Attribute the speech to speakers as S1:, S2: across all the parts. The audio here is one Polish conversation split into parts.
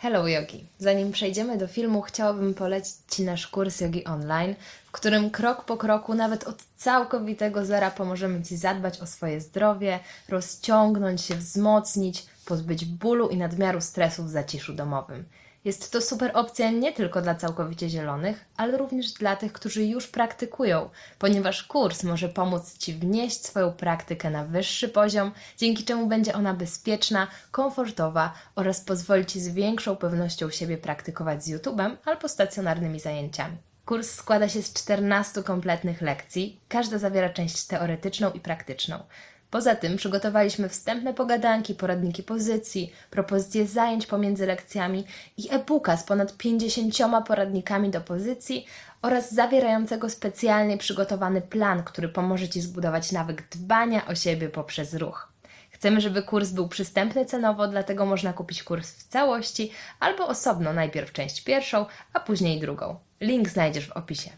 S1: Hello Yogi. Zanim przejdziemy do filmu, chciałabym polecić Ci nasz kurs Yogi Online, w którym krok po kroku, nawet od całkowitego zera, pomożemy Ci zadbać o swoje zdrowie, rozciągnąć się, wzmocnić, pozbyć bólu i nadmiaru stresu w zaciszu domowym. Jest to super opcja nie tylko dla całkowicie zielonych, ale również dla tych, którzy już praktykują, ponieważ kurs może pomóc Ci wnieść swoją praktykę na wyższy poziom, dzięki czemu będzie ona bezpieczna, komfortowa oraz pozwoli Ci z większą pewnością siebie praktykować z YouTube'em albo stacjonarnymi zajęciami. Kurs składa się z 14 kompletnych lekcji, każda zawiera część teoretyczną i praktyczną. Poza tym przygotowaliśmy wstępne pogadanki, poradniki pozycji, propozycje zajęć pomiędzy lekcjami i e-booka z ponad 50 poradnikami do pozycji oraz zawierającego specjalnie przygotowany plan, który pomoże Ci zbudować nawyk dbania o siebie poprzez ruch. Chcemy, żeby kurs był przystępny cenowo, dlatego można kupić kurs w całości albo osobno, najpierw część pierwszą, a później drugą. Link znajdziesz w opisie.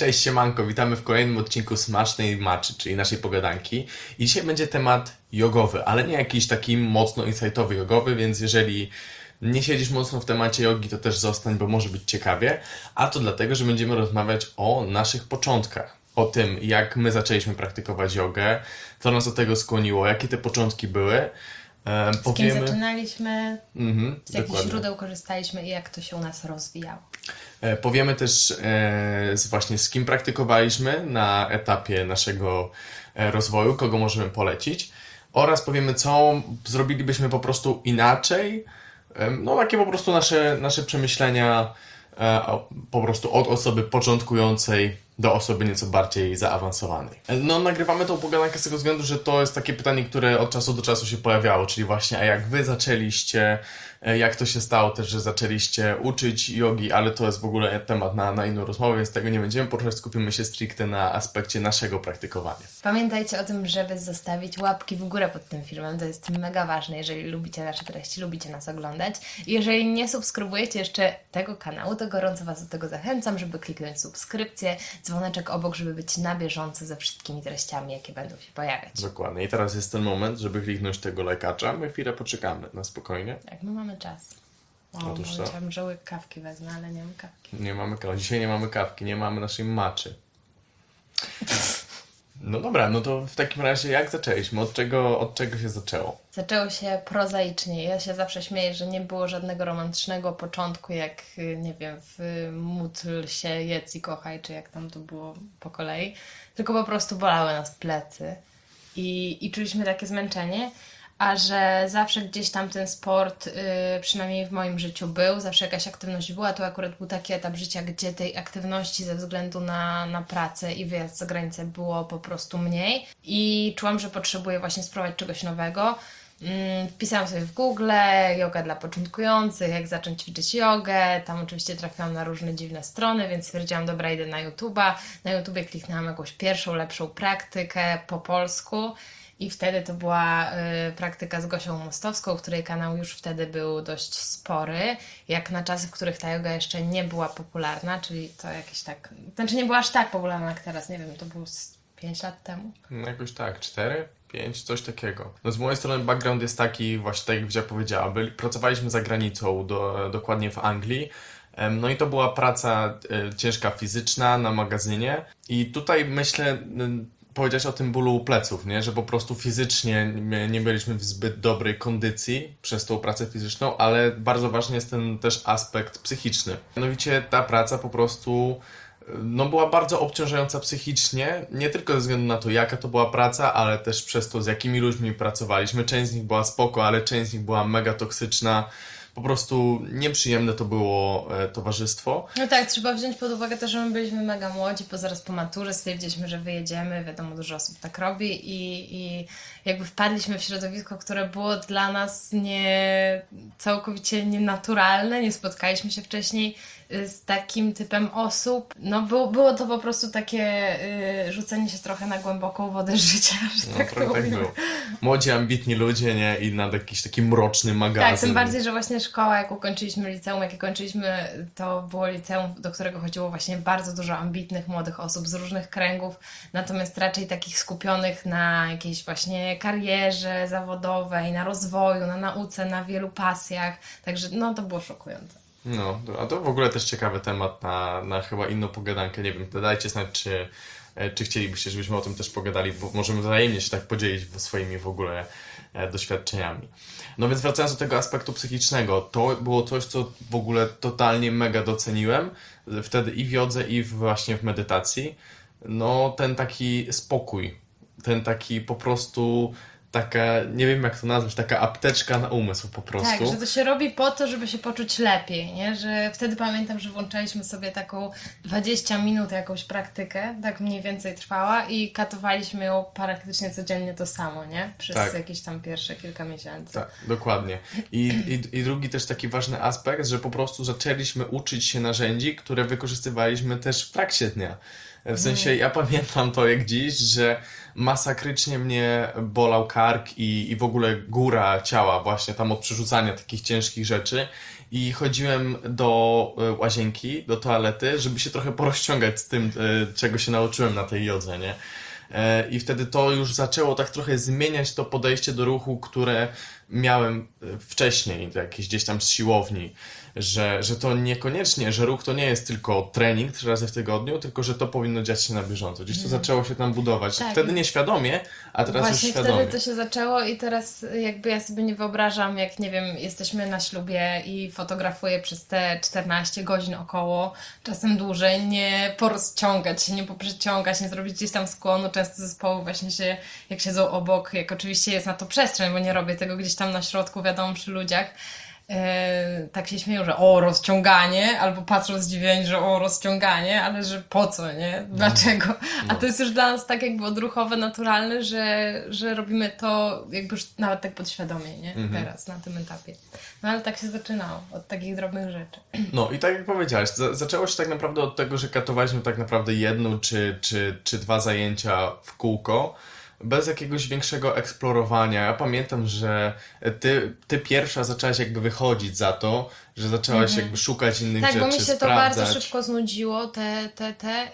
S2: Cześć siemanko, witamy w kolejnym odcinku Smacznej Maczy, czyli naszej pogadanki. I dzisiaj będzie temat jogowy, ale nie jakiś taki mocno insightowy jogowy, więc jeżeli nie siedzisz mocno w temacie jogi, to też zostań, bo może być ciekawie. A to dlatego, że będziemy rozmawiać o naszych początkach. O tym, jak my zaczęliśmy praktykować jogę, co nas do tego skłoniło, jakie te początki były.
S1: E, z kim zaczynaliśmy,
S2: mhm,
S1: z jakich dokładnie. źródeł korzystaliśmy i jak to się u nas rozwijało.
S2: E, powiemy też e, właśnie z kim praktykowaliśmy na etapie naszego e, rozwoju, kogo możemy polecić oraz powiemy co zrobilibyśmy po prostu inaczej. No takie po prostu nasze, nasze przemyślenia po prostu od osoby początkującej do osoby nieco bardziej zaawansowanej. No, nagrywamy tą pogadankę z tego względu, że to jest takie pytanie, które od czasu do czasu się pojawiało, czyli właśnie, a jak wy zaczęliście E, jak to się stało też, że zaczęliście uczyć jogi, ale to jest w ogóle temat na, na inną rozmowę, więc tego nie będziemy poruszać, skupimy się stricte na aspekcie naszego praktykowania.
S1: Pamiętajcie o tym, żeby zostawić łapki w górę pod tym filmem, to jest mega ważne, jeżeli lubicie nasze treści, lubicie nas oglądać. I jeżeli nie subskrybujecie jeszcze tego kanału, to gorąco Was do tego zachęcam, żeby kliknąć subskrypcję, dzwoneczek obok, żeby być na bieżąco ze wszystkimi treściami, jakie będą się pojawiać.
S2: Dokładnie. I teraz jest ten moment, żeby kliknąć tego lajkacza. My chwilę poczekamy na spokojnie.
S1: Tak, my mamy mamy czas. O, Otóż co? Chciałam, że łyk kawki wezmę, ale nie mam kawki.
S2: Nie mamy kawki. Dzisiaj nie mamy kawki, nie mamy naszej maczy. No dobra, no to w takim razie jak zaczęliśmy? Od czego, od czego się zaczęło?
S1: Zaczęło się prozaicznie. Ja się zawsze śmieję, że nie było żadnego romantycznego początku, jak nie wiem, w módl się, jedz i kochaj, czy jak tam to było po kolei. Tylko po prostu bolały nas plecy i, i czuliśmy takie zmęczenie a że zawsze gdzieś tam ten sport, yy, przynajmniej w moim życiu był, zawsze jakaś aktywność była, to akurat był taki etap życia, gdzie tej aktywności ze względu na, na pracę i wyjazd za granicę było po prostu mniej i czułam, że potrzebuję właśnie spróbować czegoś nowego. Mm, wpisałam sobie w Google yoga dla początkujących, jak zacząć ćwiczyć jogę. Tam oczywiście trafiłam na różne dziwne strony, więc stwierdziłam, dobra, idę na YouTube'a. Na YouTubie kliknęłam jakąś pierwszą, lepszą praktykę po polsku i wtedy to była y, praktyka z Gosią Mostowską, której kanał już wtedy był dość spory, jak na czasy, w których ta yoga jeszcze nie była popularna, czyli to jakieś tak, znaczy nie była aż tak popularna jak teraz, nie wiem, to było 5 lat temu.
S2: No jakoś tak, 4? 5, coś takiego. No z mojej strony background jest taki, właśnie tak jak Wizia powiedziała, pracowaliśmy za granicą, do, dokładnie w Anglii, no i to była praca y, ciężka fizyczna na magazynie i tutaj myślę powiedziałeś o tym bólu pleców, nie? że po prostu fizycznie nie byliśmy w zbyt dobrej kondycji przez tą pracę fizyczną, ale bardzo ważny jest ten też aspekt psychiczny. Mianowicie ta praca po prostu no, była bardzo obciążająca psychicznie, nie tylko ze względu na to, jaka to była praca, ale też przez to, z jakimi ludźmi pracowaliśmy. Część z nich była spoko, ale część z nich była mega toksyczna po prostu nieprzyjemne to było e, towarzystwo.
S1: No tak, trzeba wziąć pod uwagę też, że my byliśmy mega młodzi, po zaraz po maturze stwierdziliśmy, że wyjedziemy, wiadomo, dużo osób tak robi i, i jakby wpadliśmy w środowisko, które było dla nas nie całkowicie nienaturalne, nie spotkaliśmy się wcześniej z takim typem osób. No było, było to po prostu takie y, rzucenie się trochę na głęboką wodę życia, że
S2: No,
S1: tak to
S2: tak było. Młodzi, ambitni ludzie, nie? I nad jakiś taki mroczny magazyn.
S1: Tak, tym bardziej, że właśnie szkoła, jak ukończyliśmy liceum, jakie kończyliśmy, to było liceum, do którego chodziło właśnie bardzo dużo ambitnych młodych osób z różnych kręgów, natomiast raczej takich skupionych na jakiejś właśnie karierze zawodowej, na rozwoju, na nauce, na wielu pasjach. Także no to było szokujące.
S2: No, a to w ogóle też ciekawy temat na, na chyba inną pogadankę. Nie wiem, dajcie znać, czy, e, czy chcielibyście, żebyśmy o tym też pogadali, bo możemy wzajemnie się tak podzielić swoimi w ogóle e, doświadczeniami. No więc wracając do tego aspektu psychicznego, to było coś, co w ogóle totalnie mega doceniłem e, wtedy i w jodze, i właśnie w medytacji. No, ten taki spokój, ten taki po prostu taka, nie wiem jak to nazwać, taka apteczka na umysł po prostu.
S1: Tak, że to się robi po to, żeby się poczuć lepiej, nie? Że wtedy pamiętam, że włączaliśmy sobie taką 20 minut jakąś praktykę, tak mniej więcej trwała i katowaliśmy ją praktycznie codziennie to samo, nie? Przez
S2: Tak.
S1: jakieś tam pierwsze kilka miesięcy.
S2: Tak, dokładnie. I, i, I drugi też taki ważny aspekt, że po prostu zaczęliśmy uczyć się narzędzi, które wykorzystywaliśmy też w trakcie dnia. W sensie ja pamiętam to jak dziś, że masakrycznie mnie bolał kark i, i w ogóle góra ciała właśnie tam od przerzucania takich ciężkich rzeczy i chodziłem do e, łazienki, do toalety, żeby się trochę porozciągać z tym, e, czego się nauczyłem na tej jodze, nie? E, I wtedy to już zaczęło tak trochę zmieniać to podejście do ruchu, które miałem wcześniej, jakieś gdzieś tam z siłowni, że, że to niekoniecznie, że ruch to nie jest tylko trening trzy razy w tygodniu, tylko że to powinno dziać się na bieżąco. Gdzieś to zaczęło się tam budować.
S1: Tak.
S2: Wtedy nieświadomie, a teraz
S1: Właśnie
S2: już świadomie.
S1: wtedy to się zaczęło i teraz jakby ja sobie nie wyobrażam, jak nie wiem, jesteśmy na ślubie i fotografuję przez te 14 godzin około, czasem dłużej, nie porozciągać się, nie poprzeciągać, nie zrobić gdzieś tam skłonu. Często zespoły właśnie się, jak siedzą obok, jak oczywiście jest na to przestrzeń, bo nie robię tego gdzieś tam na środku, wiadomo, przy ludziach, e, tak się śmieją, że o, rozciąganie, albo patrzą zdziwieni, że o, rozciąganie, ale że po co, nie? Dlaczego? A to jest już dla nas tak jakby odruchowe, naturalne, że, że robimy to jakby już nawet tak podświadomie, nie? Teraz, na tym etapie. No ale tak się zaczynało, od takich drobnych rzeczy.
S2: No i tak jak powiedziałeś, za zaczęło się tak naprawdę od tego, że katowaliśmy tak naprawdę jedno czy, czy, czy dwa zajęcia w kółko, bez jakiegoś większego eksplorowania. Ja pamiętam, że ty, ty pierwsza zaczęłaś jakby wychodzić za to, że zaczęłaś jakby szukać innych
S1: Tak,
S2: rzeczy,
S1: bo mi się to
S2: sprawdzać.
S1: bardzo szybko znudziło, te, te, te,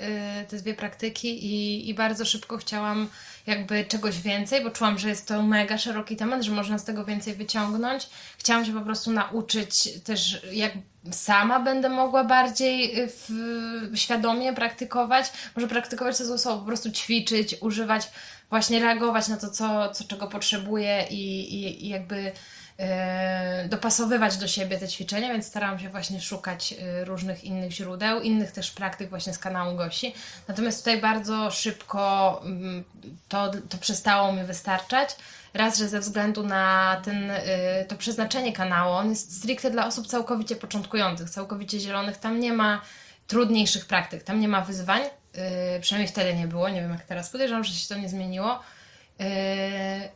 S1: y, te dwie praktyki i, i bardzo szybko chciałam jakby czegoś więcej, bo czułam, że jest to mega szeroki temat, że można z tego więcej wyciągnąć. Chciałam się po prostu nauczyć też, jak sama będę mogła bardziej y, w, świadomie praktykować. Może praktykować to złe słowo, po prostu ćwiczyć, używać, właśnie reagować na to, co, co czego potrzebuję i, i, i jakby e, dopasowywać do siebie te ćwiczenia, więc starałam się właśnie szukać e, różnych innych źródeł, innych też praktyk właśnie z kanału Gosi. Natomiast tutaj bardzo szybko mm, to, to przestało mi wystarczać. Raz, że ze względu na ten, y, to przeznaczenie kanału, on jest stricte dla osób całkowicie początkujących, całkowicie zielonych. Tam nie ma trudniejszych praktyk, tam nie ma wyzwań. Y, przynajmniej wtedy nie było, nie wiem jak teraz. Podejrzewam, że się to nie zmieniło. Yy,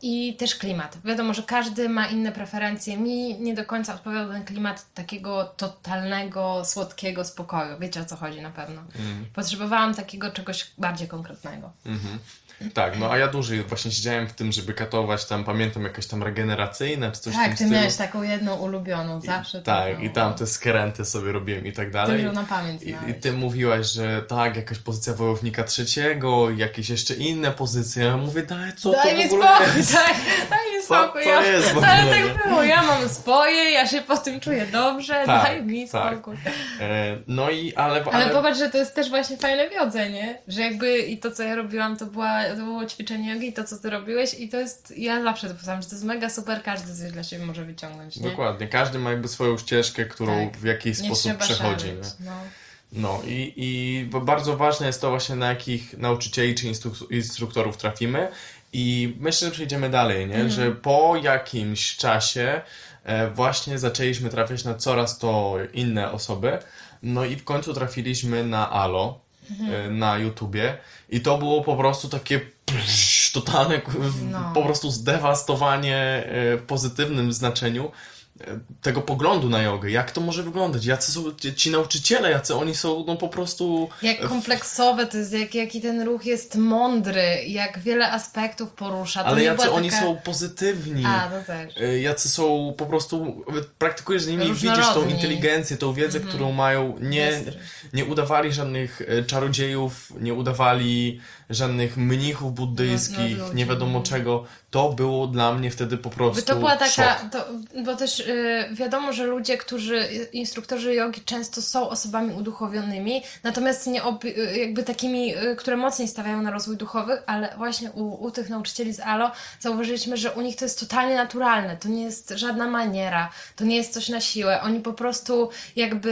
S1: I też klimat. Wiadomo, że każdy ma inne preferencje. Mi nie do końca odpowiadał ten klimat takiego totalnego, słodkiego spokoju. Wiecie o co chodzi na pewno. Potrzebowałam takiego czegoś bardziej konkretnego.
S2: Tak, no a ja dłużej właśnie siedziałem w tym, żeby katować tam, pamiętam, jakieś tam regeneracyjne czy coś
S1: tak, ty
S2: stylu.
S1: miałeś taką jedną ulubioną, zawsze to
S2: Tak, i tam te skręty sobie robiłem i tak dalej.
S1: Na pamięć
S2: I, I ty mówiłaś, że tak, jakaś pozycja wojownika trzeciego, jakieś jeszcze inne pozycje. Ja mówię, daj, co
S1: Daj
S2: to
S1: mi
S2: w ogóle
S1: spokój,
S2: jest?
S1: tak, daj mi
S2: Co
S1: spokój.
S2: to
S1: ja,
S2: jest w
S1: ale tak było, ja mam swoje, ja się po tym czuję dobrze,
S2: Tak,
S1: daj mi
S2: tak.
S1: spokój.
S2: E, no i, ale...
S1: Ale popatrz, że to jest też właśnie fajne wiodze, nie? Że jakby i to, co ja robiłam, to, była, to było ćwiczenie jogi, i to, co ty robiłeś i to jest, ja zawsze to powtarzam, że to jest mega super, każdy coś dla siebie może wyciągnąć, nie?
S2: Dokładnie, każdy ma jakby swoją ścieżkę, którą
S1: Tak.
S2: w jakiś
S1: Nie
S2: sposób przechodzi.
S1: szaleć,
S2: nie?
S1: no.
S2: No i, i bardzo ważne jest to właśnie na jakich nauczycieli czy instru- instruktorów trafimy i myślę, że przejdziemy dalej, nie? Że po jakimś czasie e, właśnie zaczęliśmy trafiać na coraz to inne osoby, no i w końcu trafiliśmy na Alo e, na YouTubie i to było po prostu takie totalne
S1: No.
S2: po prostu zdewastowanie e, w pozytywnym znaczeniu tego poglądu na jogę, jak to może wyglądać, jacy są ci, ci nauczyciele, jacy oni są no po prostu...
S1: Jak kompleksowe to jest, jak, jaki ten ruch jest mądry, jak wiele aspektów porusza. To
S2: Ale jacy
S1: była
S2: oni
S1: taka...
S2: są pozytywni.
S1: A, to też.
S2: Y, Jacy są po prostu, praktykujesz z nimi, widzisz tą inteligencję, tą wiedzę, którą mają. Nie, nie udawali żadnych e, czarodziejów, nie udawali żadnych mnichów buddyjskich,
S1: No, no,
S2: nie wiadomo czego. To było dla mnie wtedy po prostu.
S1: By to była taka, to, bo też wiadomo, że ludzie, którzy, instruktorzy jogi często są osobami uduchowionymi, natomiast nie jakby takimi, y, które mocniej stawiają na rozwój duchowy, ale właśnie u, u tych nauczycieli z ALO zauważyliśmy, że u nich to jest totalnie naturalne, to nie jest żadna maniera, to nie jest coś na siłę, oni po prostu jakby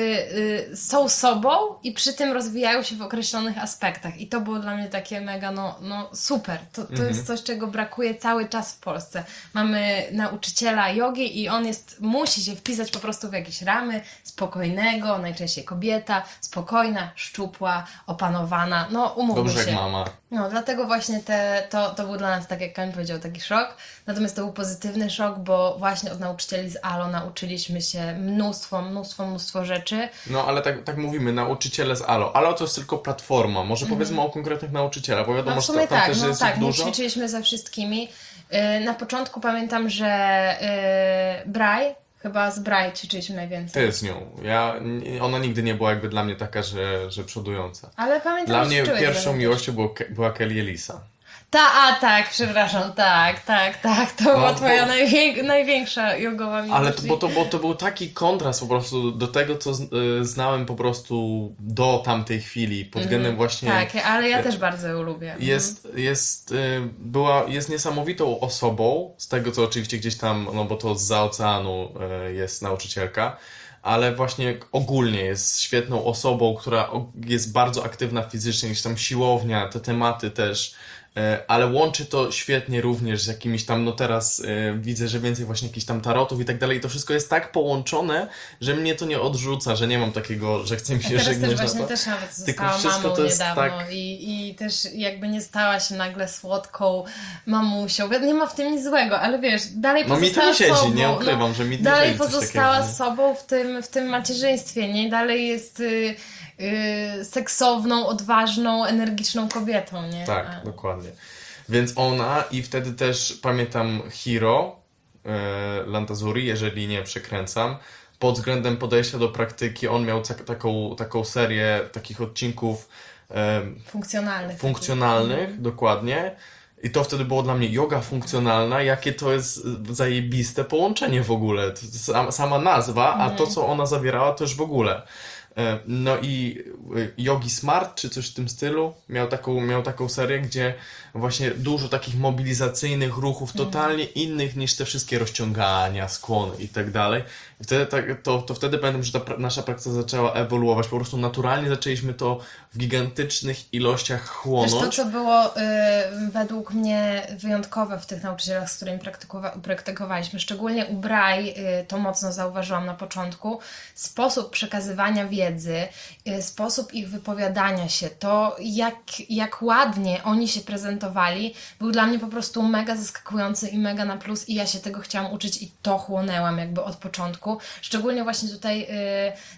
S1: y, są sobą i przy tym rozwijają się w określonych aspektach. I to było dla mnie takie mega, no, no super, to, to jest coś, czego brakuje cały czas w Polsce. Mamy nauczyciela jogi i on jest, musi się wpisać po prostu w jakieś ramy, spokojnego, najczęściej kobieta, spokojna, szczupła, opanowana, no umówmy
S2: Dobrze
S1: się.
S2: jak mama.
S1: No, dlatego właśnie te, to, to był dla nas, tak jak Kamil powiedział, taki szok. Natomiast to był pozytywny szok, bo właśnie od nauczycieli z ALO nauczyliśmy się mnóstwo, mnóstwo, mnóstwo rzeczy.
S2: No ale tak, tak mówimy, nauczyciele z ALO. ALO to jest tylko platforma. Może powiedzmy o konkretnych nauczycielach, bo wiadomo.
S1: No w
S2: że
S1: sumie
S2: tam
S1: tak,
S2: też
S1: no
S2: jest
S1: tak,
S2: dużo.
S1: ćwiczyliśmy ze wszystkimi. Yy, Na początku pamiętam, że yy, Braj, chyba z Braj ćwiczyliśmy najwięcej.
S2: Ty z nią. Ja, ona nigdy nie była jakby dla mnie taka, że, że przodująca.
S1: Ale pamiętam,
S2: Dla mnie pierwszą miłością było, była Kelly Elisa.
S1: Ta, a tak, przepraszam, tak, tak, tak. To była
S2: bo-
S1: twoja najwię- największa jogowa miłość.
S2: Ale to, bo, to, bo to był taki kontrast po prostu do tego, co z, y, znałem po prostu do tamtej chwili, pod względem właśnie...
S1: Tak, ale ja też bardzo ją lubię.
S2: Jest, jest, y, była, jest niesamowitą osobą, z tego co oczywiście gdzieś tam, no bo to z oceanu y, jest nauczycielka, ale właśnie ogólnie jest świetną osobą, która jest bardzo aktywna fizycznie, gdzieś tam siłownia, te tematy też, y, ale łączy to świetnie również z jakimiś tam, no teraz y, widzę, że więcej właśnie jakichś tam tarotów i tak dalej, to wszystko jest tak połączone, że mnie to nie odrzuca, że nie mam takiego, że chce mi się żegnać
S1: też właśnie też nawet
S2: Tylko
S1: została
S2: wszystko
S1: mamą
S2: to jest
S1: niedawno
S2: tak-
S1: i, i też jakby nie stała się nagle słodką mamusią. Nie ma w tym nic złego, ale wiesz, dalej
S2: No mi to
S1: pozostała
S2: nie siedzi,
S1: sobą.
S2: nie ukrywam, że mi
S1: Dalej pozostała
S2: takiego,
S1: sobą w tym, w tym macierzyństwie, nie? Dalej jest y, y, seksowną, odważną, energiczną kobietą, nie?
S2: Tak,
S1: A-
S2: dokładnie. Więc ona i wtedy też pamiętam Hiro e, Lantazuri, jeżeli nie przekręcam, pod względem podejścia do praktyki, on miał tak, taką, taką serię takich odcinków
S1: Funkcjonalnych.
S2: funkcjonalnych, dokładnie. I to wtedy było dla mnie yoga funkcjonalna, jakie to jest zajebiste połączenie w ogóle. Sama, sama nazwa, a to, co ona zawierała, już w ogóle. E, No i y, Yogi Smart, czy coś w tym stylu, miał taką, miał taką serię, gdzie właśnie dużo takich mobilizacyjnych ruchów, totalnie innych niż te wszystkie rozciągania, skłony i tak dalej. I wtedy, tak, to, to wtedy pamiętam, że ta nasza praktyka zaczęła ewoluować. Po prostu naturalnie zaczęliśmy to w gigantycznych ilościach
S1: Też
S2: chłonąć.
S1: to, co było y, według mnie wyjątkowe w tych nauczycielach, z którymi praktykowa- praktykowaliśmy, szczególnie u Braj, y, to mocno zauważyłam na początku, sposób przekazywania wiedzy, y, sposób ich wypowiadania się, to jak, jak ładnie oni się był dla mnie po prostu mega zaskakujący i mega na plus i ja się tego chciałam uczyć i to chłonęłam jakby od początku. Szczególnie właśnie tutaj y,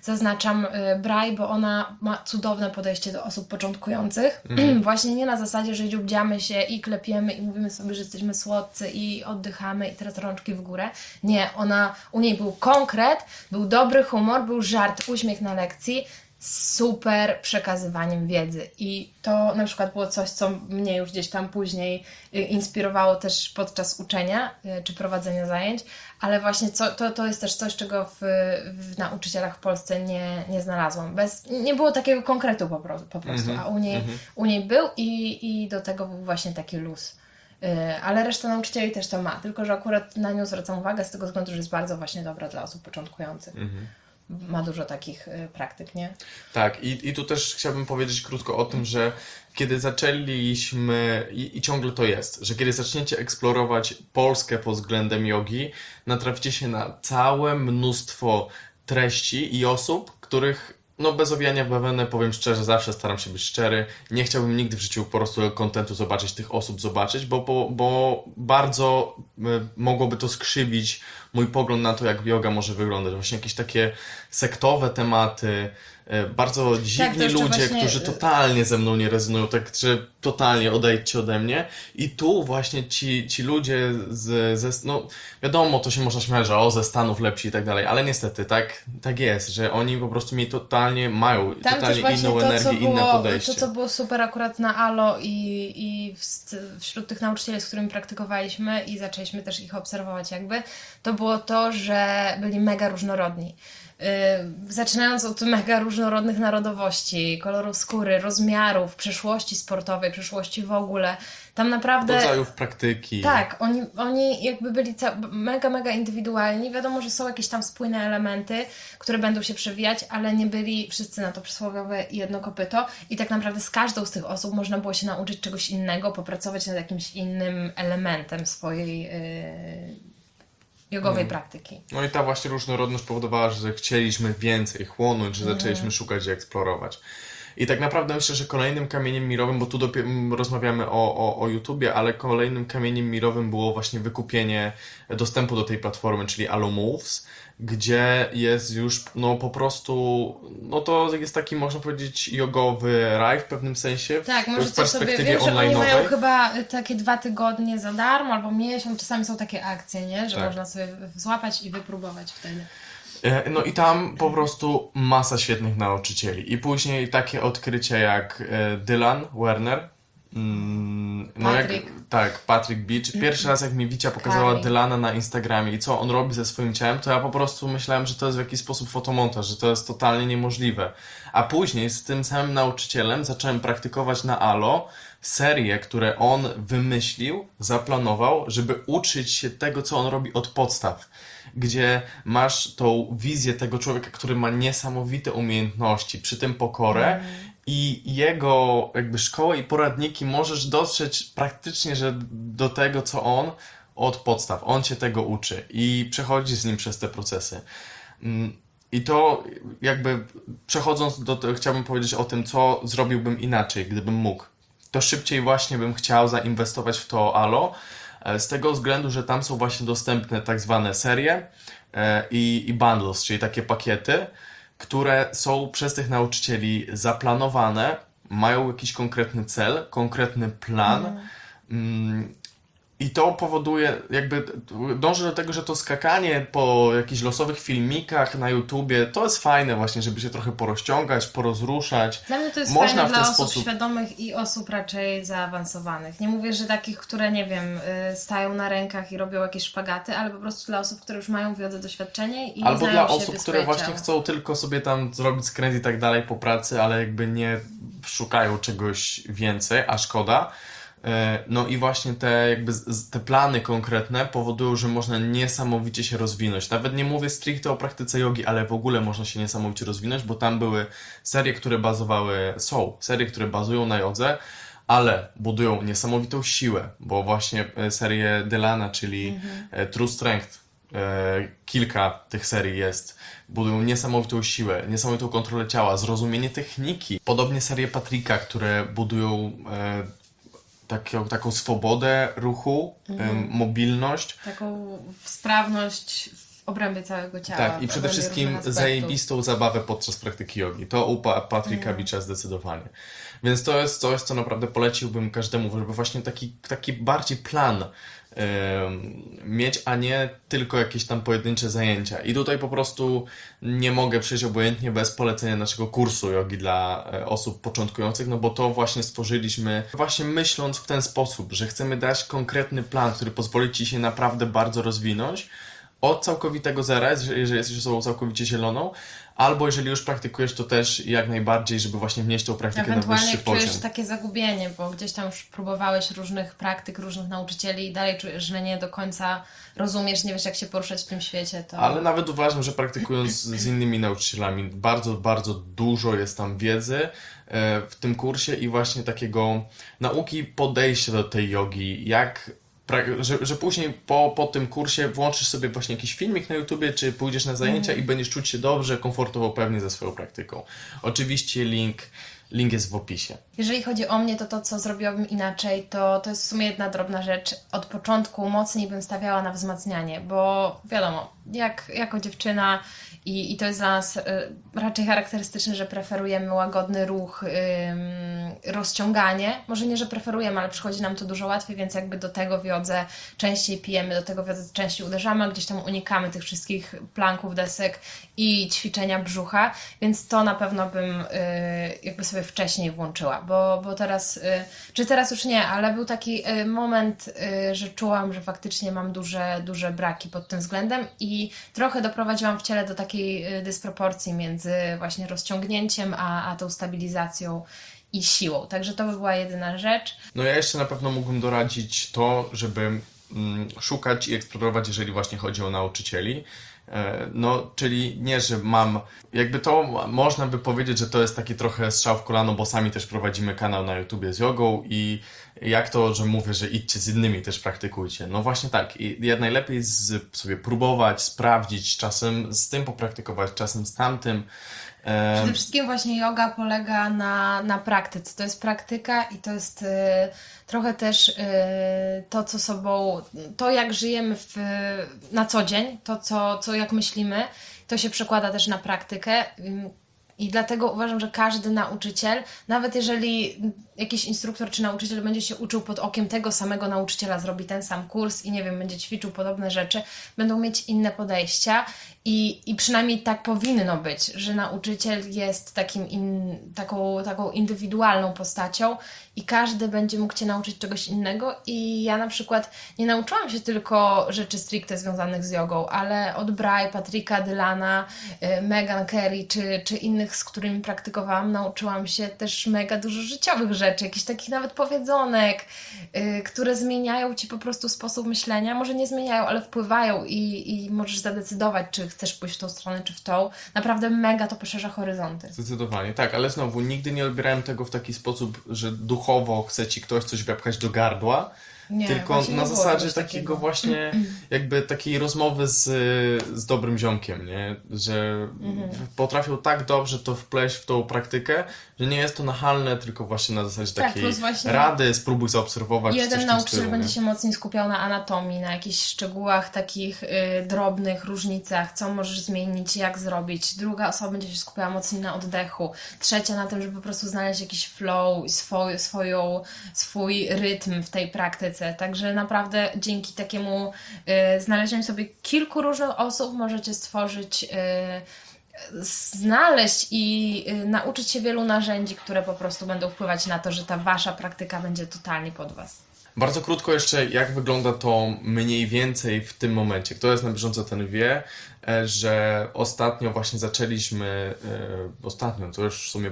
S1: zaznaczam y, Braj, bo ona ma cudowne podejście do osób początkujących. właśnie nie na zasadzie, że dziubdziamy się i klepiemy i mówimy sobie, że jesteśmy słodcy i oddychamy i teraz rączki w górę. Nie, ona, u niej był konkret, był dobry humor, był żart, uśmiech na lekcji, super przekazywaniem wiedzy. I to na przykład było coś, co mnie już gdzieś tam później y, inspirowało też podczas uczenia y, czy prowadzenia zajęć, ale właśnie co, to, to jest też coś, czego w, w nauczycielach w Polsce nie, nie znalazłam. Bez, nie było takiego konkretu po, pro, po prostu, a u niej, u niej był i, i do tego był właśnie taki luz. Y, Ale reszta nauczycieli też to ma, tylko że akurat na nią zwracam uwagę z tego względu, że jest bardzo właśnie dobra dla osób początkujących. Ma dużo takich y, praktyk, nie?
S2: Tak, i, i tu też chciałbym powiedzieć krótko o tym, że kiedy zaczęliśmy, i, i ciągle to jest, że kiedy zaczniecie eksplorować Polskę pod względem jogi, natraficie się na całe mnóstwo treści i osób, których no bez owijania w bawełnę, powiem szczerze, zawsze staram się być szczery. Nie chciałbym nigdy w życiu po prostu kontentu zobaczyć, tych osób zobaczyć, bo, bo, bo bardzo y, mogłoby to skrzywić mój pogląd na to, jak yoga może wyglądać. Właśnie jakieś takie sektowe tematy, e, bardzo dziwni
S1: to jeszcze
S2: ludzie,
S1: właśnie-
S2: którzy totalnie ze mną nie rezonują, tak, że totalnie odejdźcie ode mnie. I tu właśnie ci, ci ludzie z, ze, no wiadomo, to się można śmiać, że o, ze Stanów lepsi i tak dalej, ale niestety tak, tak jest, że oni po prostu mi totalnie mają
S1: Tam
S2: totalnie inną
S1: to,
S2: energię, inne
S1: było,
S2: podejście.
S1: to, co było super akurat na ALO i, i wśród tych nauczycieli, z którymi praktykowaliśmy i zaczęliśmy też ich obserwować jakby, to było to, że byli mega różnorodni. Yy, zaczynając od mega różnorodnych narodowości, kolorów skóry, rozmiarów, przeszłości sportowej, przeszłości w ogóle. Tam naprawdę...
S2: rodzajów praktyki.
S1: Tak, oni, oni jakby byli mega, mega indywidualni. Wiadomo, że są jakieś tam spójne elementy, które będą się przewijać, ale nie byli wszyscy na to przysłowiowe jedno kopyto. I tak naprawdę z każdą z tych osób można było się nauczyć czegoś innego, popracować nad jakimś innym elementem swojej yy, jogowej praktyki.
S2: No i ta właśnie różnorodność powodowała, że chcieliśmy więcej chłonąć, że zaczęliśmy szukać i eksplorować. I tak naprawdę myślę, że kolejnym kamieniem milowym, bo tu dopiero rozmawiamy o, o, o YouTubie, ale kolejnym kamieniem milowym było właśnie wykupienie dostępu do tej platformy, czyli Allo Moves, gdzie jest już no po prostu, no to jest taki można powiedzieć jogowy raj w pewnym sensie,
S1: Tak,
S2: w,
S1: może
S2: w
S1: coś sobie,
S2: perspektywie
S1: wiem, że oni mają chyba y, takie dwa tygodnie za darmo albo miesiąc, czasami są takie akcje, nie? Że
S2: Tak.
S1: można sobie złapać i wypróbować wtedy.
S2: E, No i tam po prostu masa świetnych nauczycieli. I później takie odkrycia jak e, Dylan Werner. Mm, No jak,
S1: Patrick.
S2: tak, Patrick Beach. Pierwszy raz jak mi Wicia pokazała
S1: Kari.
S2: Dylana na Instagramie i co on robi ze swoim ciałem, to ja po prostu myślałem, że to jest w jakiś sposób fotomontaż, że to jest totalnie niemożliwe. A później z tym samym nauczycielem zacząłem praktykować na Alo serię, które on wymyślił, zaplanował, żeby uczyć się tego, co on robi od podstaw. Gdzie masz tą wizję tego człowieka, który ma niesamowite umiejętności, przy tym pokorę i jego jakby szkołę i poradniki możesz dotrzeć praktycznie, że do tego, co on od podstaw. On cię tego uczy i przechodzi z nim przez te procesy. Mm, I to jakby przechodząc do tego, chciałbym powiedzieć o tym, co zrobiłbym inaczej, gdybym mógł. To szybciej właśnie bym chciał zainwestować w to Alo, e, z tego względu, że tam są właśnie dostępne tak zwane serie e, i, i bundles, czyli takie pakiety, które są przez tych nauczycieli zaplanowane, mają jakiś konkretny cel, konkretny plan. Mm, I to powoduje, jakby dążę do tego, że to skakanie po jakichś losowych filmikach na YouTubie, to jest fajne właśnie, żeby się trochę porozciągać, porozruszać.
S1: Dla mnie to jest
S2: Można
S1: fajne dla osób
S2: sposób-
S1: świadomych i osób raczej zaawansowanych. Nie mówię, że takich, które nie wiem, y, stają na rękach i robią jakieś szpagaty, ale po prostu dla osób, które już mają wiedzę, doświadczenie i
S2: Albo dla osób, które właśnie
S1: ciało.
S2: chcą tylko sobie tam zrobić skręt i tak dalej po pracy, ale jakby nie szukają czegoś więcej, a szkoda. E, No i właśnie te jakby te plany konkretne powodują, że można niesamowicie się rozwinąć. Nawet nie mówię stricte o praktyce jogi, ale w ogóle można się niesamowicie rozwinąć, bo tam były serie, które bazowały, są serie, które bazują na jodze, ale budują niesamowitą siłę, bo właśnie e, serię Delana, czyli e, True Strength, kilka tych serii jest, budują niesamowitą siłę, niesamowitą kontrolę ciała, zrozumienie techniki. Podobnie serie Patricka, które budują taką, taką swobodę ruchu, em, mobilność.
S1: Taką sprawność w obrębie całego ciała.
S2: Tak, i przede wszystkim zajebistą zabawę podczas praktyki jogi. To u Pa- Patryka Bicza zdecydowanie. Więc to jest coś, co naprawdę poleciłbym każdemu, żeby właśnie taki, taki bardziej plan mieć, a nie tylko jakieś tam pojedyncze zajęcia. I tutaj po prostu nie mogę przejść obojętnie bez polecenia naszego kursu jogi dla e, osób początkujących, no bo to właśnie stworzyliśmy właśnie myśląc w ten sposób, że chcemy dać konkretny plan, który pozwoli Ci się naprawdę bardzo rozwinąć, od całkowitego zera, jeżeli jesteś osobą całkowicie zieloną, albo jeżeli już praktykujesz, to też jak najbardziej, żeby właśnie wnieść tą praktykę na wyższy
S1: jak czujesz
S2: poziom.
S1: takie zagubienie, bo gdzieś tam już próbowałeś różnych praktyk, różnych nauczycieli i dalej czujesz, że nie do końca rozumiesz, nie wiesz jak się poruszać w tym świecie, to...
S2: Ale nawet uważam, że praktykując z innymi nauczycielami, bardzo, bardzo dużo jest tam wiedzy e, w tym kursie i właśnie takiego nauki podejścia do tej jogi, jak że, że później po, po tym kursie włączysz sobie właśnie jakiś filmik na YouTubie, czy pójdziesz na zajęcia i będziesz czuć się dobrze, komfortowo, pewnie ze swoją praktyką. Oczywiście link Link jest w opisie.
S1: Jeżeli chodzi o mnie, to to, co zrobiłabym inaczej, to, to jest w sumie jedna drobna rzecz. Od początku mocniej bym stawiała na wzmacnianie, bo wiadomo, jak, jako dziewczyna i, i to jest dla nas y, raczej charakterystyczne, że preferujemy łagodny ruch, y, rozciąganie. Może nie, że preferujemy, ale przychodzi nam to dużo łatwiej, więc jakby do tego wiodze częściej pijemy, do tego wiodze częściej uderzamy, gdzieś tam unikamy tych wszystkich planków, desek i ćwiczenia brzucha, więc to na pewno bym y, jakby sobie wcześniej włączyła, bo, bo teraz, y, czy teraz już nie, ale był taki y, moment, y, że czułam, że faktycznie mam duże, duże braki pod tym względem i trochę doprowadziłam w ciele do takiej dysproporcji między właśnie rozciągnięciem, a, a tą stabilizacją i siłą. Także to by była jedyna rzecz.
S2: No ja jeszcze na pewno mógłbym doradzić to, żeby mm, szukać i eksplorować, jeżeli właśnie chodzi o nauczycieli. E, No, czyli nie, że mam, jakby to można by powiedzieć, że to jest taki trochę strzał w kolano, bo sami też prowadzimy kanał na YouTubie z jogą i jak to, że mówię, że idźcie z innymi, też praktykujcie. No właśnie tak, i ja najlepiej z, sobie próbować, sprawdzić, czasem z tym popraktykować, czasem z tamtym.
S1: Przede wszystkim właśnie yoga polega na, na praktyce. To jest praktyka i to jest y, trochę też y, to, co sobą, to jak żyjemy w, na co dzień, to co, co jak myślimy, to się przekłada też na praktykę. I dlatego uważam, że każdy nauczyciel, nawet jeżeli jakiś instruktor czy nauczyciel będzie się uczył pod okiem tego samego nauczyciela, zrobi ten sam kurs i nie wiem, będzie ćwiczył podobne rzeczy, będą mieć inne podejścia i, i przynajmniej tak powinno być, że nauczyciel jest takim in, taką, taką indywidualną postacią i każdy będzie mógł Cię nauczyć czegoś innego. I ja na przykład nie nauczyłam się tylko rzeczy stricte związanych z jogą, ale od Bry, Patryka Dylana, y, Megan Carey czy, czy innych, z którymi praktykowałam, nauczyłam się też mega dużo życiowych rzeczy, jakichś takich nawet powiedzonek, y, które zmieniają Ci po prostu sposób myślenia. Może nie zmieniają, ale wpływają i, i możesz zadecydować, czy chcesz pójść w tą stronę, czy w tą. Naprawdę mega to poszerza horyzonty.
S2: Zdecydowanie, tak, ale znowu nigdy nie odbierałem tego w taki sposób, że duchowo chce ci ktoś coś wepchać do gardła,
S1: Nie,
S2: tylko na zasadzie takiego
S1: takiego.
S2: właśnie jakby takiej rozmowy z, z dobrym ziomkiem, nie? Że
S1: Mhm.
S2: potrafią tak dobrze to wpleść w tą praktykę, że nie jest to nachalne, tylko właśnie na zasadzie
S1: Tak,
S2: takiej rady, spróbuj zaobserwować
S1: Jeden nauczyciel
S2: stylu,
S1: będzie
S2: nie?
S1: się mocniej skupiał na anatomii, na jakichś szczegółach, takich y, drobnych różnicach, co możesz zmienić, jak zrobić. Druga osoba będzie się skupiała mocniej na oddechu. Trzecia na tym, żeby po prostu znaleźć jakiś flow swój, swoją, swój rytm w tej praktyce. Także naprawdę dzięki takiemu y, znalezieniu sobie kilku różnych osób możecie stworzyć. Y, znaleźć i y, nauczyć się wielu narzędzi, które po prostu będą wpływać na to, że ta wasza praktyka będzie totalnie pod was.
S2: Bardzo krótko jeszcze, jak wygląda to mniej więcej w tym momencie. Kto jest na bieżąco, ten wie, e, że ostatnio właśnie zaczęliśmy, e, ostatnio, to już w sumie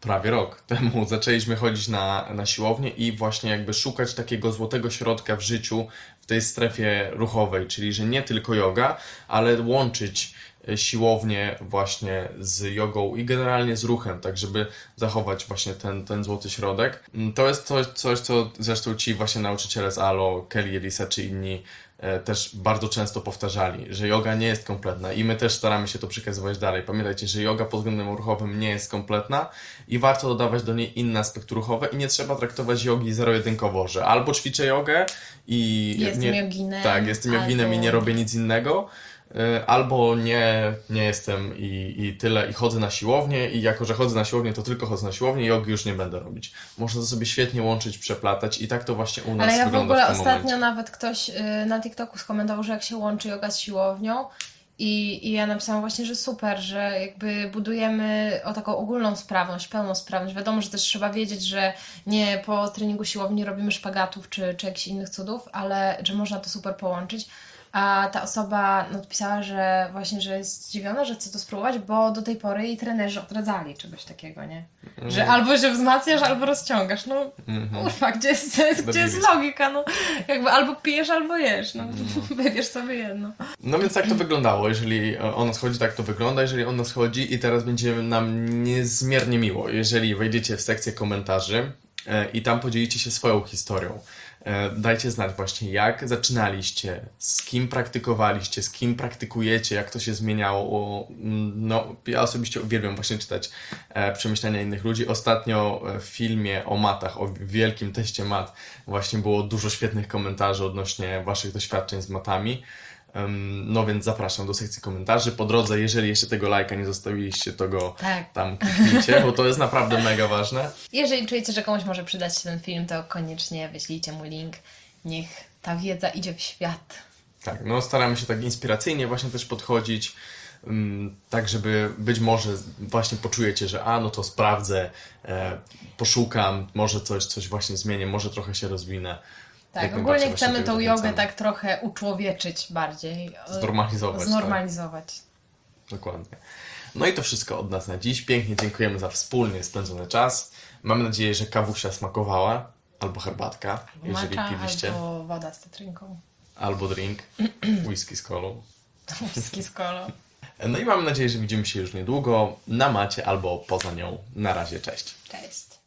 S2: prawie rok temu, zaczęliśmy chodzić na, na siłownię i właśnie jakby szukać takiego złotego środka w życiu, w tej strefie ruchowej, czyli że nie tylko yoga, ale łączyć e, siłownię właśnie z jogą i generalnie z ruchem, tak żeby zachować właśnie ten, ten złoty środek. Mm, To jest coś, coś, co zresztą ci właśnie nauczyciele z ALO, Kelly, Elisa czy inni też bardzo często powtarzali, że yoga nie jest kompletna i my też staramy się to przekazywać dalej. Pamiętajcie, że yoga pod względem ruchowym nie jest kompletna i warto dodawać do niej inne aspekty ruchowe i nie trzeba traktować jogi zero-jedynkowo, że albo ćwiczę jogę i...
S1: Jestem
S2: nie,
S1: joginem,
S2: Tak, jestem joginem
S1: albo-
S2: i nie robię nic innego, albo nie, nie jestem i, i tyle i chodzę na siłownię i jako, że chodzę na siłownię, to tylko chodzę na siłownię i jogi już nie będę robić. Można to sobie świetnie łączyć, przeplatać i tak to właśnie u nas
S1: Ale ja w
S2: wygląda
S1: ogóle
S2: w
S1: ostatnio
S2: momencie.
S1: nawet ktoś y, na TikToku skomentował, że jak się łączy yoga z siłownią i, i ja napisałam właśnie, że super, że jakby budujemy o taką ogólną sprawność, pełną sprawność. Wiadomo, że też trzeba wiedzieć, że nie po treningu siłowni robimy szpagatów czy, czy jakichś innych cudów, ale że można to super połączyć. A ta osoba odpisała, że właśnie, że jest zdziwiona, że chce to spróbować, bo do tej pory jej trenerzy odradzali czegoś takiego, nie? Że albo się wzmacniasz, albo rozciągasz. No kurwa, gdzie jest gdzie jest logika? No, jakby albo pijesz, albo jesz. No, wybierz sobie jedno.
S2: No więc tak to wyglądało, jeżeli o nas chodzi, tak to wygląda, jeżeli o nas chodzi i teraz będzie nam niezmiernie miło, jeżeli wejdziecie w sekcję komentarzy e, i tam podzielicie się swoją historią. E, Dajcie znać właśnie, jak zaczynaliście, z kim praktykowaliście, z kim praktykujecie, jak to się zmieniało. No, ja osobiście uwielbiam właśnie czytać e, przemyślenia innych ludzi. Ostatnio w filmie o matach, o wielkim teście mat, właśnie było dużo świetnych komentarzy odnośnie waszych doświadczeń z matami. No więc zapraszam do sekcji komentarzy. Po drodze, jeżeli jeszcze tego lajka nie zostawiliście, to go
S1: Tak.
S2: tam kliknijcie, bo to jest naprawdę mega ważne.
S1: Jeżeli czujecie, że komuś może przydać się ten film, to koniecznie wyślijcie mu link. Niech ta wiedza idzie w świat.
S2: Tak, no staramy się tak inspiracyjnie właśnie też podchodzić, tak żeby być może właśnie poczujecie, że a, no to sprawdzę, e, poszukam, może coś, coś właśnie zmienię, może trochę się rozwinę.
S1: Tak, ogólnie chcemy tą jogę tak trochę uczłowieczyć bardziej. e,
S2: Znormalizować, tak.
S1: Znormalizować.
S2: Dokładnie. No i to wszystko od nas na dziś. Pięknie dziękujemy za wspólnie spędzony czas. Mamy nadzieję, że kawusia smakowała, albo herbatka, jeżeli
S1: Macza
S2: piliście, albo...
S1: albo woda z cytrynką.
S2: drink, whisky z kolą.
S1: Whisky z kolą.
S2: No i mamy nadzieję, że widzimy się już niedługo na macie albo poza nią. Na razie, cześć.
S1: Cześć.